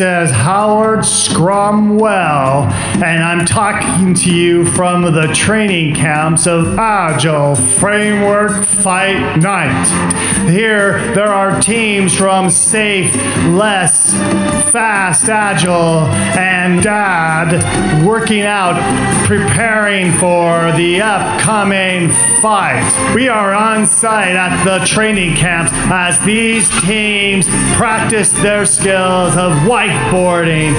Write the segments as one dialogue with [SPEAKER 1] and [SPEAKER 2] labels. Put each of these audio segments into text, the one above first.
[SPEAKER 1] Is Howard Scrumwell, and I'm talking to you from the training camps of Agile Framework Fight Night. Here, there are teams from Safe, Less, Fast, Agile, and Dad working out, preparing for the upcoming fight. We are on site at the training camps as these teams practice their skills of whiteboarding,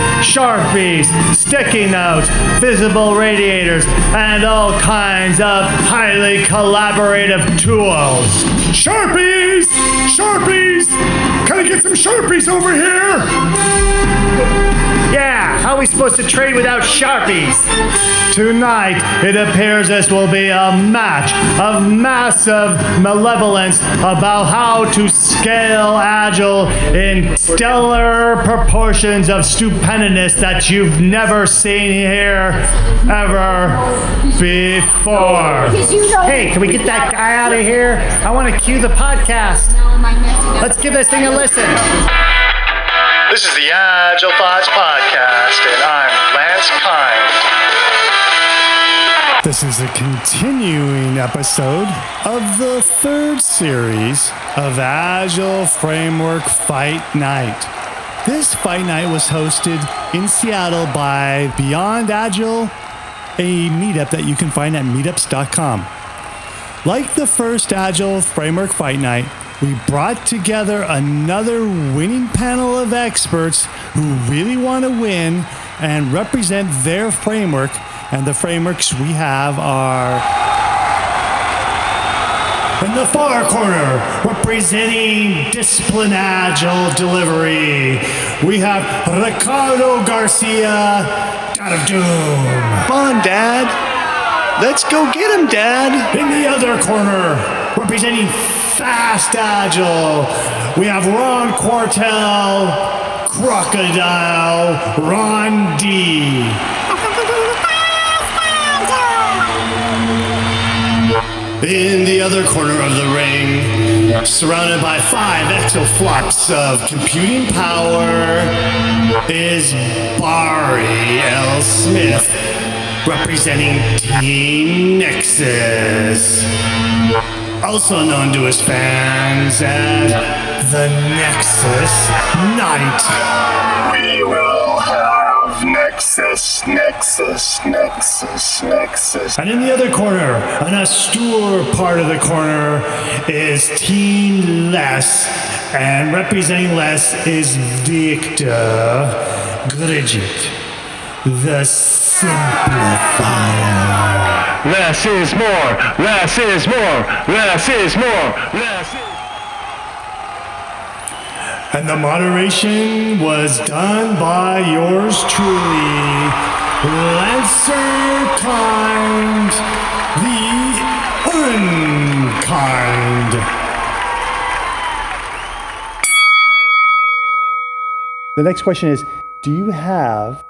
[SPEAKER 1] sharpies, sticky notes, visible radiators, and all kinds of highly collaborative tools. Sharpies! Sharpies! Can I get some Sharpies over here?
[SPEAKER 2] Yeah, how are we supposed to trade without Sharpies?
[SPEAKER 1] Tonight, it appears this will be a match of massive malevolence about how to scale Agile in stellar proportions of stupendous that you've never seen here ever before.
[SPEAKER 2] Hey, can we get that guy out of here? I want to cue the podcast. Let's give this thing a listen.
[SPEAKER 1] This is the Agile Thoughts Podcast, and I'm Lance Kind. This is a continuing episode of the third series of Agile Framework Fight Night. This fight night was hosted in Seattle by Beyond Agile, a meetup that you can find at meetups.com. Like the first Agile Framework Fight Night, we brought together another winning panel of experts who really want to win and represent their framework. And the frameworks we have are in the far corner, representing Discipline Agile Delivery, we have Ricardo Garcia, God of Doom.
[SPEAKER 3] Come on, Dad. Let's go get him, Dad.
[SPEAKER 1] In the other corner, representing Fast Agile, we have Ron Quartel, Crocodile, Ron D. In the other corner of the ring, surrounded by five exaflops of computing power, is Barry L. Smith, representing Team Nexus. Also known to his fans as the Nexus Knight.
[SPEAKER 4] We will have Nexus, Nexus, Nexus, Nexus.
[SPEAKER 1] And in the other corner, an austere part of the corner, is Team Less. And representing Less is Victor Grgic, the Simplifier.
[SPEAKER 5] Less is more. Less is more. Less is more. Less is
[SPEAKER 1] And the moderation was done by yours truly, Lancer Kind, the unkind. The next question is Do you have,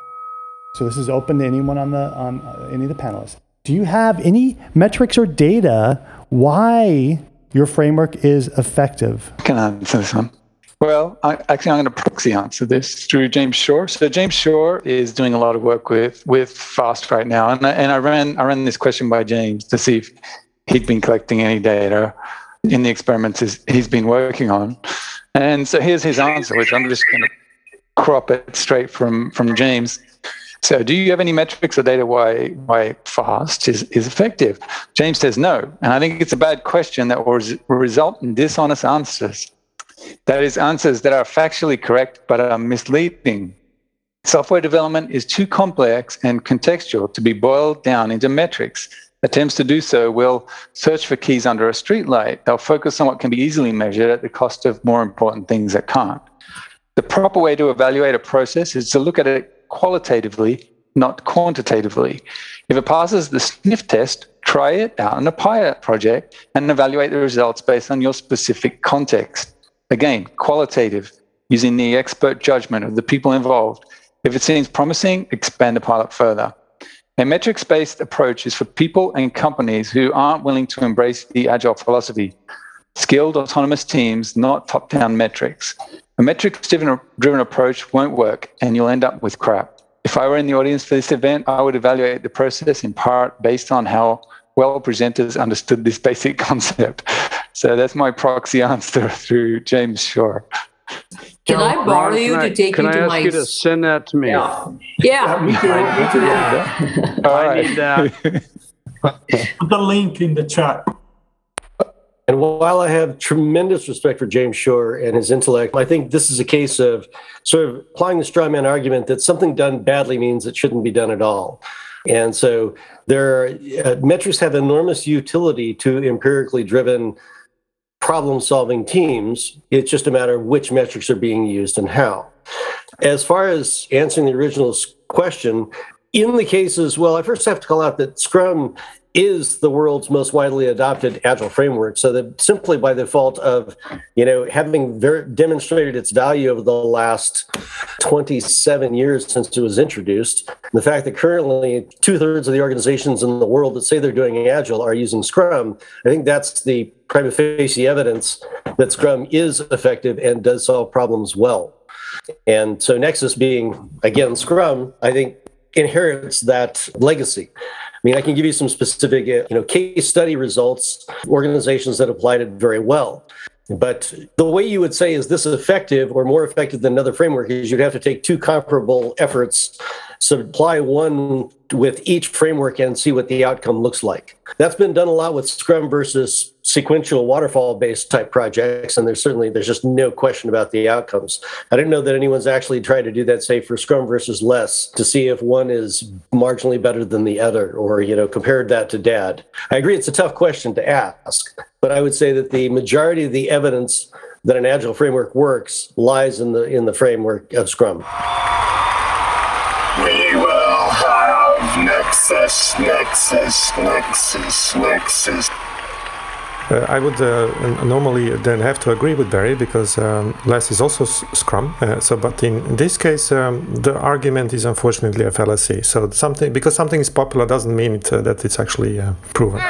[SPEAKER 1] so this is open to anyone on, the, on uh, any of the panelists, do you have any metrics or data why your framework is effective?
[SPEAKER 6] I can answer this one. Well, I, actually, I'm going to proxy answer this through James Shore. So James Shore is doing a lot of work with with Fast right now, and I, and I ran I ran this question by James to see if he'd been collecting any data in the experiments he's- been working on. And so here's his answer, which I'm just going to crop it straight from from James. So, do you have any metrics or data why why fast is, is effective? James says no, and I think it's a bad question that will res- result in dishonest answers. That is, answers that are factually correct but are misleading. Software development is too complex and contextual to be boiled down into metrics. Attempts to do so will search for keys under a streetlight. They'll focus on what can be easily measured at the cost of more important things that can't. The proper way to evaluate a process is to look at it qualitatively, not quantitatively. If it passes the sniff test, try it out in a pilot project and evaluate the results based on your specific context. Again, qualitative, using the expert judgment of the people involved. If it seems promising, expand the pilot further. A metrics based approach is for people and companies who aren't willing to embrace the agile philosophy. Skilled autonomous teams, not top down metrics. A metrics driven approach won't work and you'll end up with crap. If I were in the audience for this event, I would evaluate the process in part based on how well presenters understood this basic concept. So that's my proxy answer through James Shore.
[SPEAKER 7] Can I borrow you to take
[SPEAKER 8] Can
[SPEAKER 7] you
[SPEAKER 8] I
[SPEAKER 7] to
[SPEAKER 8] ask
[SPEAKER 7] my?
[SPEAKER 8] you to send that to me?
[SPEAKER 7] Yeah. Yeah.
[SPEAKER 9] Me too. Me too.
[SPEAKER 8] I need that.
[SPEAKER 9] Put the link in the chat.
[SPEAKER 10] And while I have tremendous respect for James Shore and his intellect, I think this is a case of sort of applying the straw man argument that something done badly means it shouldn't be done at all. And so there are, uh, metrics have enormous utility to empirically driven problem solving teams. It's just a matter of which metrics are being used and how. As far as answering the original question, in the cases, well, I first have to call out that Scrum is the world's most widely adopted agile framework. So that simply by default of, you know, having ver- demonstrated its value over the last 27 years since it was introduced, the fact that currently two thirds of the organizations in the world that say they're doing agile are using Scrum, I think that's the prima facie evidence that Scrum is effective and does solve problems well. And so Nexus being again Scrum, I think inherits that legacy. I mean, I can give you some specific, uh, you know, case study results, organizations that applied it very well. But the way you would say, is this effective or more effective than another framework, is you'd have to take two comparable efforts, supply one with each framework and see what the outcome looks like. That's been done a lot with Scrum versus sequential waterfall based type projects. And there's certainly, there's just no question about the outcomes. I didn't know that anyone's actually tried to do that, say, for Scrum versus less to see if one is marginally better than the other or, you know, compared that to DAD. I agree it's a tough question to ask, but I would say that the majority of the evidence that an agile framework works lies in the in the framework of Scrum.
[SPEAKER 4] Nexus, Nexus, Nexus, Nexus.
[SPEAKER 11] Uh, I would uh, normally then have to agree with Barry because um, less is also Scrum. Uh, so, but in this case, um, the argument is unfortunately a fallacy. So, something because something is popular doesn't mean it, uh, that it's actually uh, proven.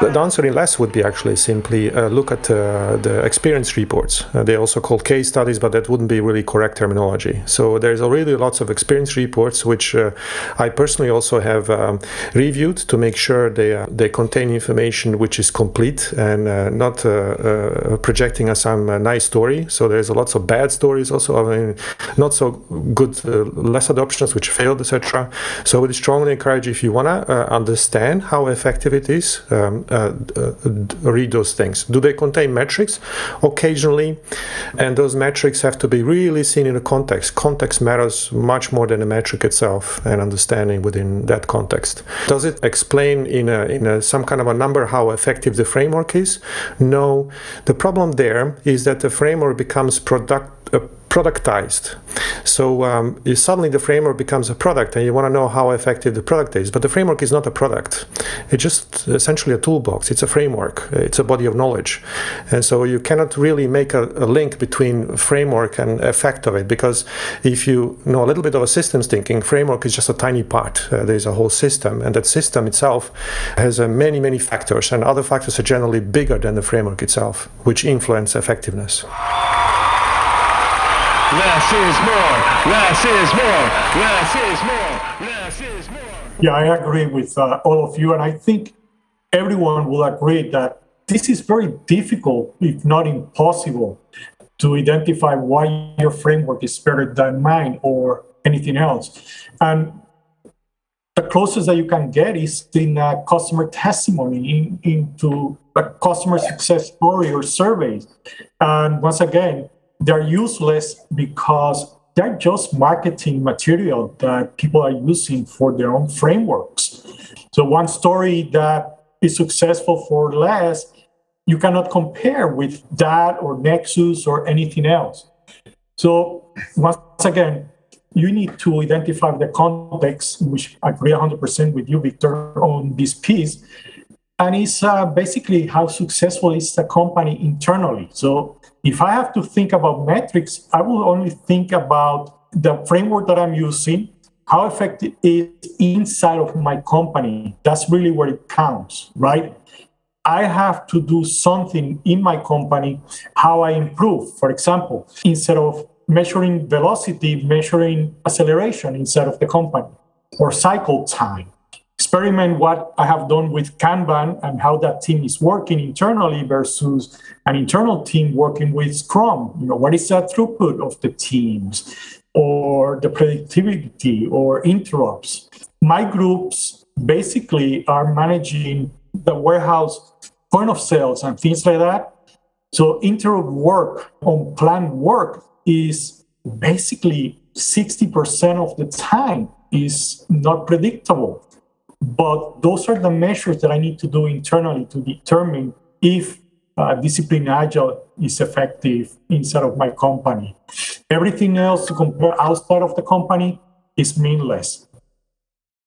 [SPEAKER 11] The answer in less would be actually simply uh, look at uh, the experience reports. Uh, they're also called case studies, but that wouldn't be really correct terminology. So there's already lots of experience reports, which uh, I personally also have um, reviewed to make sure they uh, they contain information which is complete and uh, not projecting some nice story. So there's lots of bad stories also. I mean, not so good, less adoptions which failed, etc. So I would strongly encourage if you wanna understand how effective it is. Um, read those things. Do they contain metrics? Occasionally, and those metrics have to be really seen in a context. Context matters much more than the metric itself, and understanding within that context. Does it explain in a, in a, some kind of a number how effective the framework is? No. The problem there is that the framework becomes product. Uh, productized. So um, suddenly the framework becomes a product, and you want to know how effective the product is. But the framework is not a product; it's just essentially a toolbox. It's a framework. It's a body of knowledge, and so you cannot really make a, a link between framework and effect of it because if you know a little bit of a systems thinking, framework is just a tiny part. Uh, there's a whole system, and that system itself has uh, many many factors, and other factors are generally bigger than the framework itself, which influence effectiveness.
[SPEAKER 5] Less is more. Less is more. Less is more. Less is more.
[SPEAKER 9] Yeah, I agree with uh, all of you. And I think everyone will agree that this is very difficult, if not impossible, to identify why your framework is better than mine or anything else. And the closest that you can get is in a customer testimony, in, into a customer success story or surveys. And once again, they're useless because they're just marketing material that people are using for their own frameworks. So one story that is successful for less, you cannot compare with that or Nexus or anything else. So once again, you need to identify the context, which I agree 100% with you, Victor, on this piece. And it's uh, basically how successful is the company internally. So if I have to think about metrics, I will only think about the framework that I'm using, how effective it is inside of my company. That's really where it counts, right? I have to do something in my company, how I improve. For example, instead of measuring velocity, measuring acceleration inside of the company or cycle time. Experiment what I have done with Kanban and how that team is working internally versus an internal team working with Scrum. You know, what is the throughput of the teams or the productivity or interrupts? My groups basically are managing the warehouse point of sales and things like that. So interrupt work on planned work is basically 60% of the time is not predictable. But those are the measures that I need to do internally to determine if uh, discipline agile is effective inside of my company. Everything else to compare outside of the company is meaningless.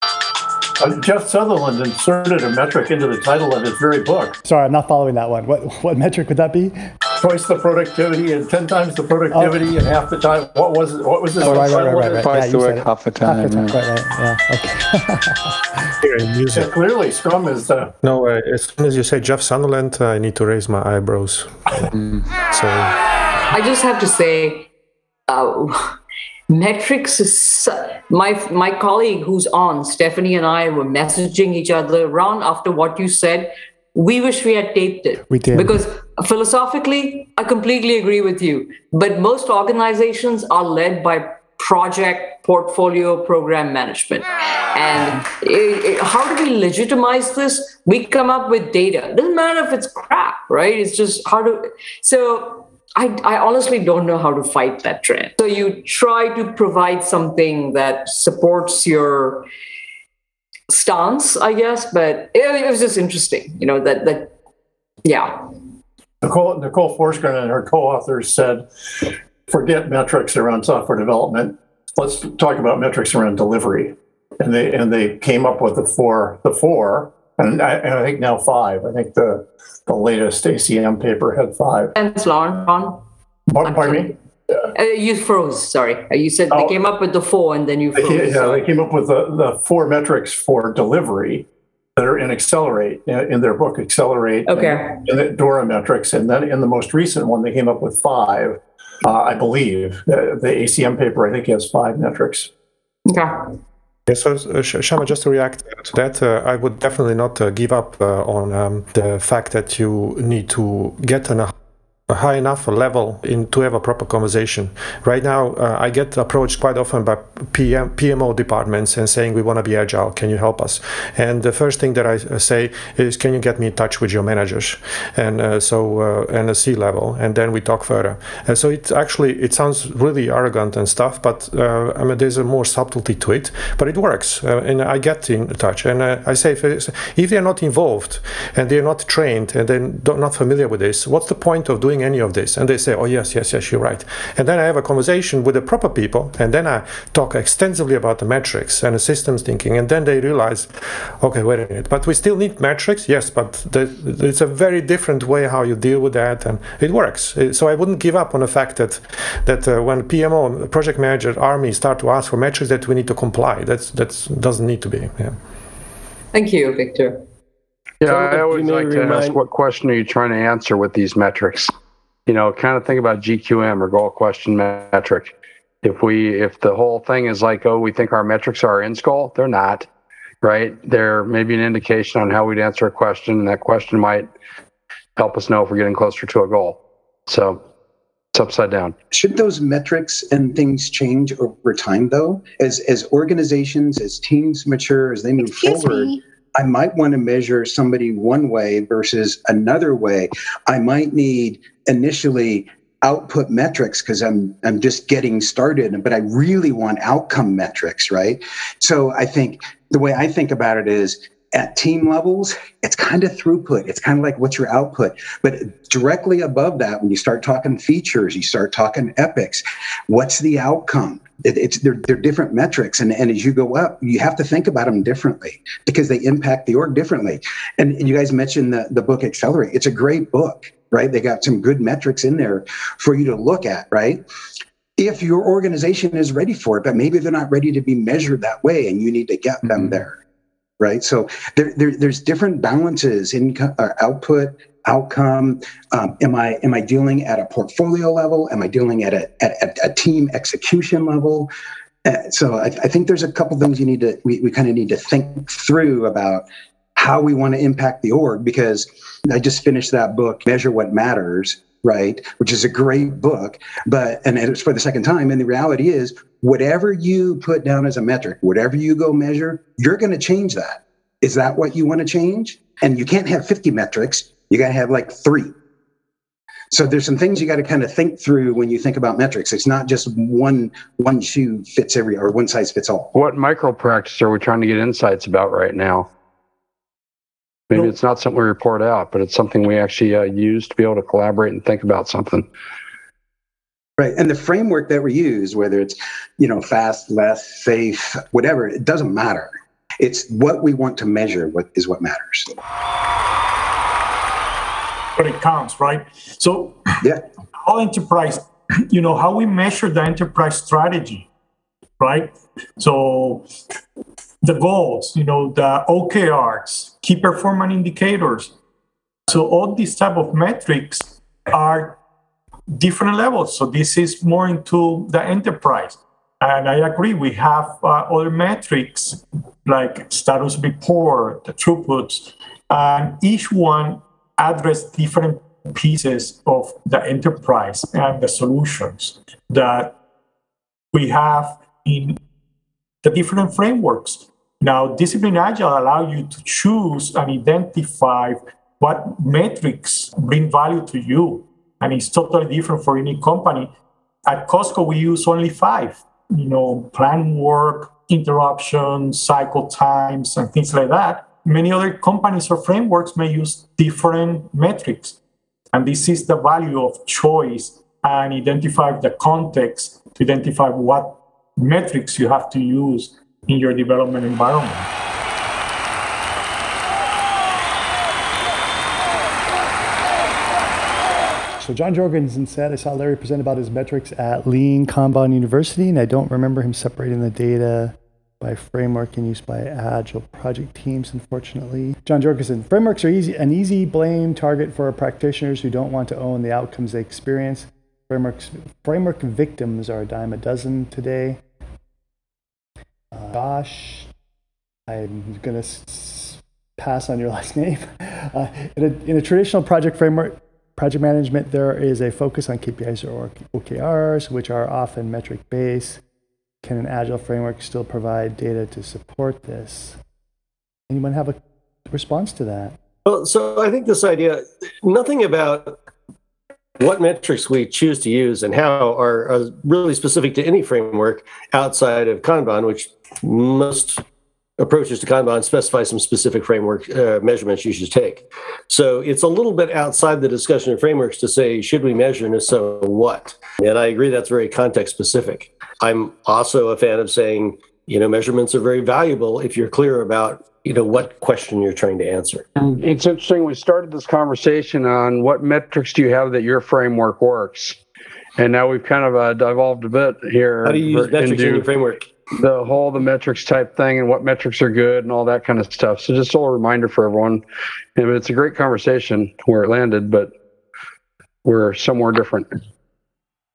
[SPEAKER 12] Uh, Jeff Sutherland inserted a metric into the title of his very book.
[SPEAKER 2] Sorry, I'm not following that one. What what metric would that be?
[SPEAKER 12] Twice the productivity and ten times the productivity and half the time. What was it? What was this?
[SPEAKER 2] Oh, right, right, right, right, right.
[SPEAKER 6] Twice
[SPEAKER 2] Yeah,
[SPEAKER 6] the work, half the time.
[SPEAKER 2] Half the time,
[SPEAKER 6] yeah.
[SPEAKER 2] right, right, yeah. Okay.
[SPEAKER 12] Yeah, clearly, Scrum is the.
[SPEAKER 11] No, uh, as soon as you say Jeff Sutherland, I need to raise my eyebrows. So
[SPEAKER 7] I just have to say, uh, metrics is su- my my colleague who's on Stephanie and I were messaging each other ron after what you said. We wish we had taped it.
[SPEAKER 2] We did.
[SPEAKER 7] because philosophically, I completely agree with you. But most organizations are led by project portfolio program management. And it, it- how do we legitimize this? We come up with data. It doesn't matter if it's crap, right? It's just how to. So I, I honestly don't know how to fight that trend. So you try to provide something that supports your stance, I guess. But it, it was just interesting, you know, that that yeah.
[SPEAKER 12] Nicole, Nicole Forsgren and her co-authors said, forget metrics around software development. Let's talk about metrics around delivery. And they and they came up with the four, the four, and I, and I think now five. I think the the latest ACM paper had five.
[SPEAKER 7] Lauren. Ron.
[SPEAKER 12] Pardon pardon me?
[SPEAKER 7] Uh, you froze. Sorry, Uh, you said they
[SPEAKER 12] Oh.
[SPEAKER 7] came up with the four, and then you froze.
[SPEAKER 12] came, yeah, they came up with the, the four metrics for delivery that are in Accelerate, in in their book Accelerate.
[SPEAKER 7] Okay.
[SPEAKER 12] And the Dora metrics. And then in the most recent one, they came up with five, uh, I believe. The, the ACM paper, I think, has five metrics.
[SPEAKER 7] Okay.
[SPEAKER 11] Yeah, so uh, Shama, just to react to that, uh, I would definitely not uh, give up uh, on um, the fact that you need to get on a, a high enough level in to have a proper conversation. Right now, uh, I get approached quite often by PM, PMO departments and saying we want to be agile. Can you help us? And the first thing that I uh, say is, can you get me in touch with your managers? And uh, so uh, and a C level, and then we talk further. And so it actually it sounds really arrogant and stuff, but uh, I mean there's a more subtlety to it, but it works. Uh, and I get in touch, and uh, I say if, if they're not involved and they're not trained and they're not familiar with this, what's the point of doing any of this? And they say, oh yes, yes, yes, you're right. And then I have a conversation with the proper people, and then I talk extensively about the metrics and the systems thinking, and then they realize, okay, wait a minute, but we still need metrics, yes, but the, it's a very different way how you deal with that, and it works. Uh, So I wouldn't give up on the fact that that uh, when PMO, project manager, army start to ask for metrics, that we need to comply. That's that's doesn't need to be. Yeah.
[SPEAKER 7] Thank you, Victor.
[SPEAKER 8] Yeah,
[SPEAKER 10] So
[SPEAKER 8] I
[SPEAKER 10] you
[SPEAKER 8] always
[SPEAKER 10] may
[SPEAKER 8] like to ask what question are you trying to answer with these metrics? You know, kind of think about GQM or goal question metric. If we if the whole thing is like, oh, we think our metrics are in skull, they're not, right? They're maybe an indication on how we'd answer a question, and that question might help us know if we're getting closer to a goal. So it's upside down.
[SPEAKER 13] Should those metrics and things change over time, though? As as organizations, as teams mature, as they move forward, I might want to measure somebody one way versus another way. I might need initially output metrics because I'm I'm just getting started, but I really want outcome metrics, right? So I think the way I think about it is at team levels, it's kind of throughput. It's kind of like what's your output. But directly above that, when you start talking features, you start talking epics, what's the outcome? It, it's they're, they're different metrics, and, and as you go up, you have to think about them differently because they impact the org differently. And, and you guys mentioned the, the book Accelerate. It's a great book, right? They got some good metrics in there for you to look at, right? If your organization is ready for it, but maybe they're not ready to be measured that way, and you need to get them there right? So there, there there's different balances in uh, output, outcome. Um, am I am I dealing at a portfolio level? Am I dealing at a at, at a team execution level? Uh, so I, I, think there's a couple things you need to we, we kind of need to think through about how we want to impact the org because I just finished that book, Measure What Matters, right? Which is a great book, but and it's for the second time. And the reality is, whatever you put down as a metric, whatever you go measure, you're going to change that. Is that what you want to change? And you can't have 50 metrics. You got to have like three. So there's some things you got to kind of think through when you think about metrics. It's not just one one shoe fits every or one size fits all.
[SPEAKER 8] What micro practice are we trying to get insights about right now? Maybe it's not something we report out, but it's something we actually uh, use to be able to collaborate and think about something.
[SPEAKER 13] Right. And the framework that we use, whether it's, you know, fast, less, safe, whatever, it doesn't matter. It's what we want to measure what is what matters.
[SPEAKER 9] But it counts, right? So
[SPEAKER 13] yeah,
[SPEAKER 9] all enterprise, you know, how we measure the enterprise strategy, right? So the goals, you know, the OKRs, key performance indicators. So all these type of metrics are different levels. So this is more into the enterprise. And I agree, we have uh, other metrics like status report, the throughputs, and each one address different pieces of the enterprise and the solutions that we have in the different frameworks. Now, Discipline Agile allow you to choose and identify what metrics bring value to you. And it's totally different for any company. At Costco, we use only five, you know, plan work, interruptions, cycle times, and things like that. Many other companies or frameworks may use different metrics. And this is the value of choice and identify the context to identify what metrics you have to use in your development environment.
[SPEAKER 1] So John Jorgensen said, I saw Larry present about his metrics at Lean Kanban University, and I don't remember him separating the data by framework and used by agile project teams, unfortunately. John Jorgensen, frameworks are easy, an easy blame target for practitioners who don't want to own the outcomes they experience. Frameworks, framework victims are a dime a dozen today. Uh, Josh, I'm going to pass on your last name. Uh, in, a, in a traditional project framework, project management, there is a focus on KPIs or OKRs, which are often metric based. Can an agile framework still provide data to support this? Anyone have a response to that?
[SPEAKER 10] Well, so I think this idea, nothing about what metrics we choose to use and how are, are really specific to any framework outside of Kanban, which most approaches to Kanban specify some specific framework uh, measurements you should take. So it's a little bit outside the discussion of frameworks to say, should we measure and if so, what? And I agree that's very context specific. I'm also a fan of saying, you know, measurements are very valuable if you're clear about you know what question you're trying to answer.
[SPEAKER 8] It's interesting. We started this conversation on what metrics do you have that your framework works, and now we've kind of uh, devolved a bit here.
[SPEAKER 10] How do you use metrics in your framework?
[SPEAKER 8] The whole the metrics type thing and what metrics are good and all that kind of stuff. So just a little reminder for everyone. And it's a great conversation where it landed, but we're somewhere different.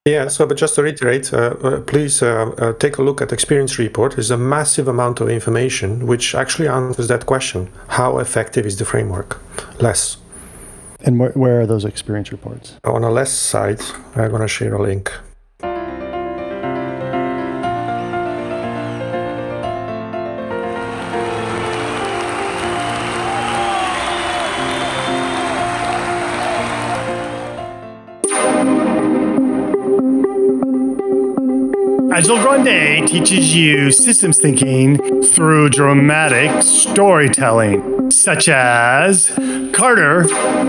[SPEAKER 11] Yeah, so but just to reiterate, uh, uh, please uh, uh, take a look at experience report. There's a massive amount of information which actually answers that question: How effective is the framework? Less.
[SPEAKER 1] And where, where are those experience reports?
[SPEAKER 11] On the less side, I'm gonna share a link.
[SPEAKER 1] Agile Grande teaches you systems thinking through dramatic storytelling, such as Carter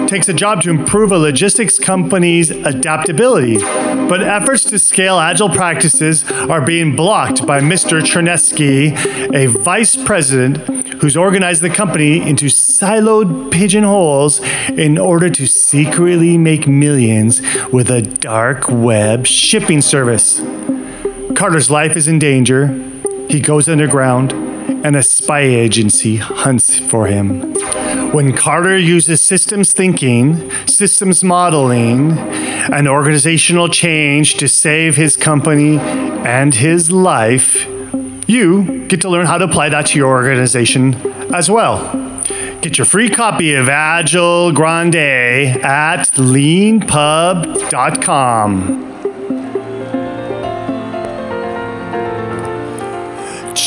[SPEAKER 1] takes a job to improve a logistics company's adaptability, but efforts to scale agile practices are being blocked by Mr. Chernesky, a vice president who's organized the company into siloed pigeonholes in order to secretly make millions with a dark web shipping service. Carter's life is in danger. He goes underground and a spy agency hunts for him. When Carter uses systems thinking, systems modeling, and organizational change to save his company and his life, you get to learn how to apply that to your organization as well. Get your free copy of Agile Grande at leanpub.com.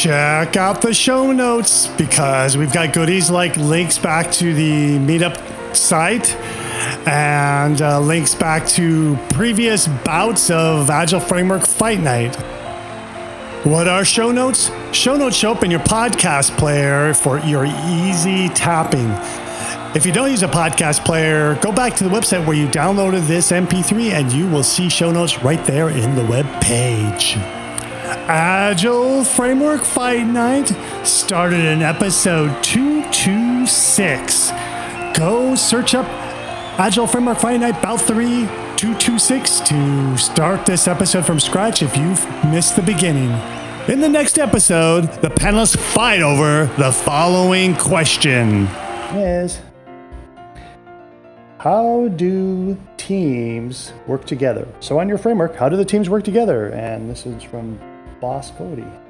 [SPEAKER 1] Check out the show notes because we've got goodies like links back to the meetup site and uh, links back to previous bouts of Agile Framework Fight Night. What are show notes? Show notes show up in your podcast player for your easy tapping. If you don't use a podcast player, go back to the website where you downloaded this MP3 and you will see show notes right there in the web page. Agile Framework Fight Night started in episode 226. Go search up Agile Framework Fight Night Bout 3 226 to start this episode from scratch if you've missed the beginning. In the next episode, the panelists fight over the following question
[SPEAKER 2] Is how do teams work together? So, on your framework, how do the teams work together? And this is from Boss Cody.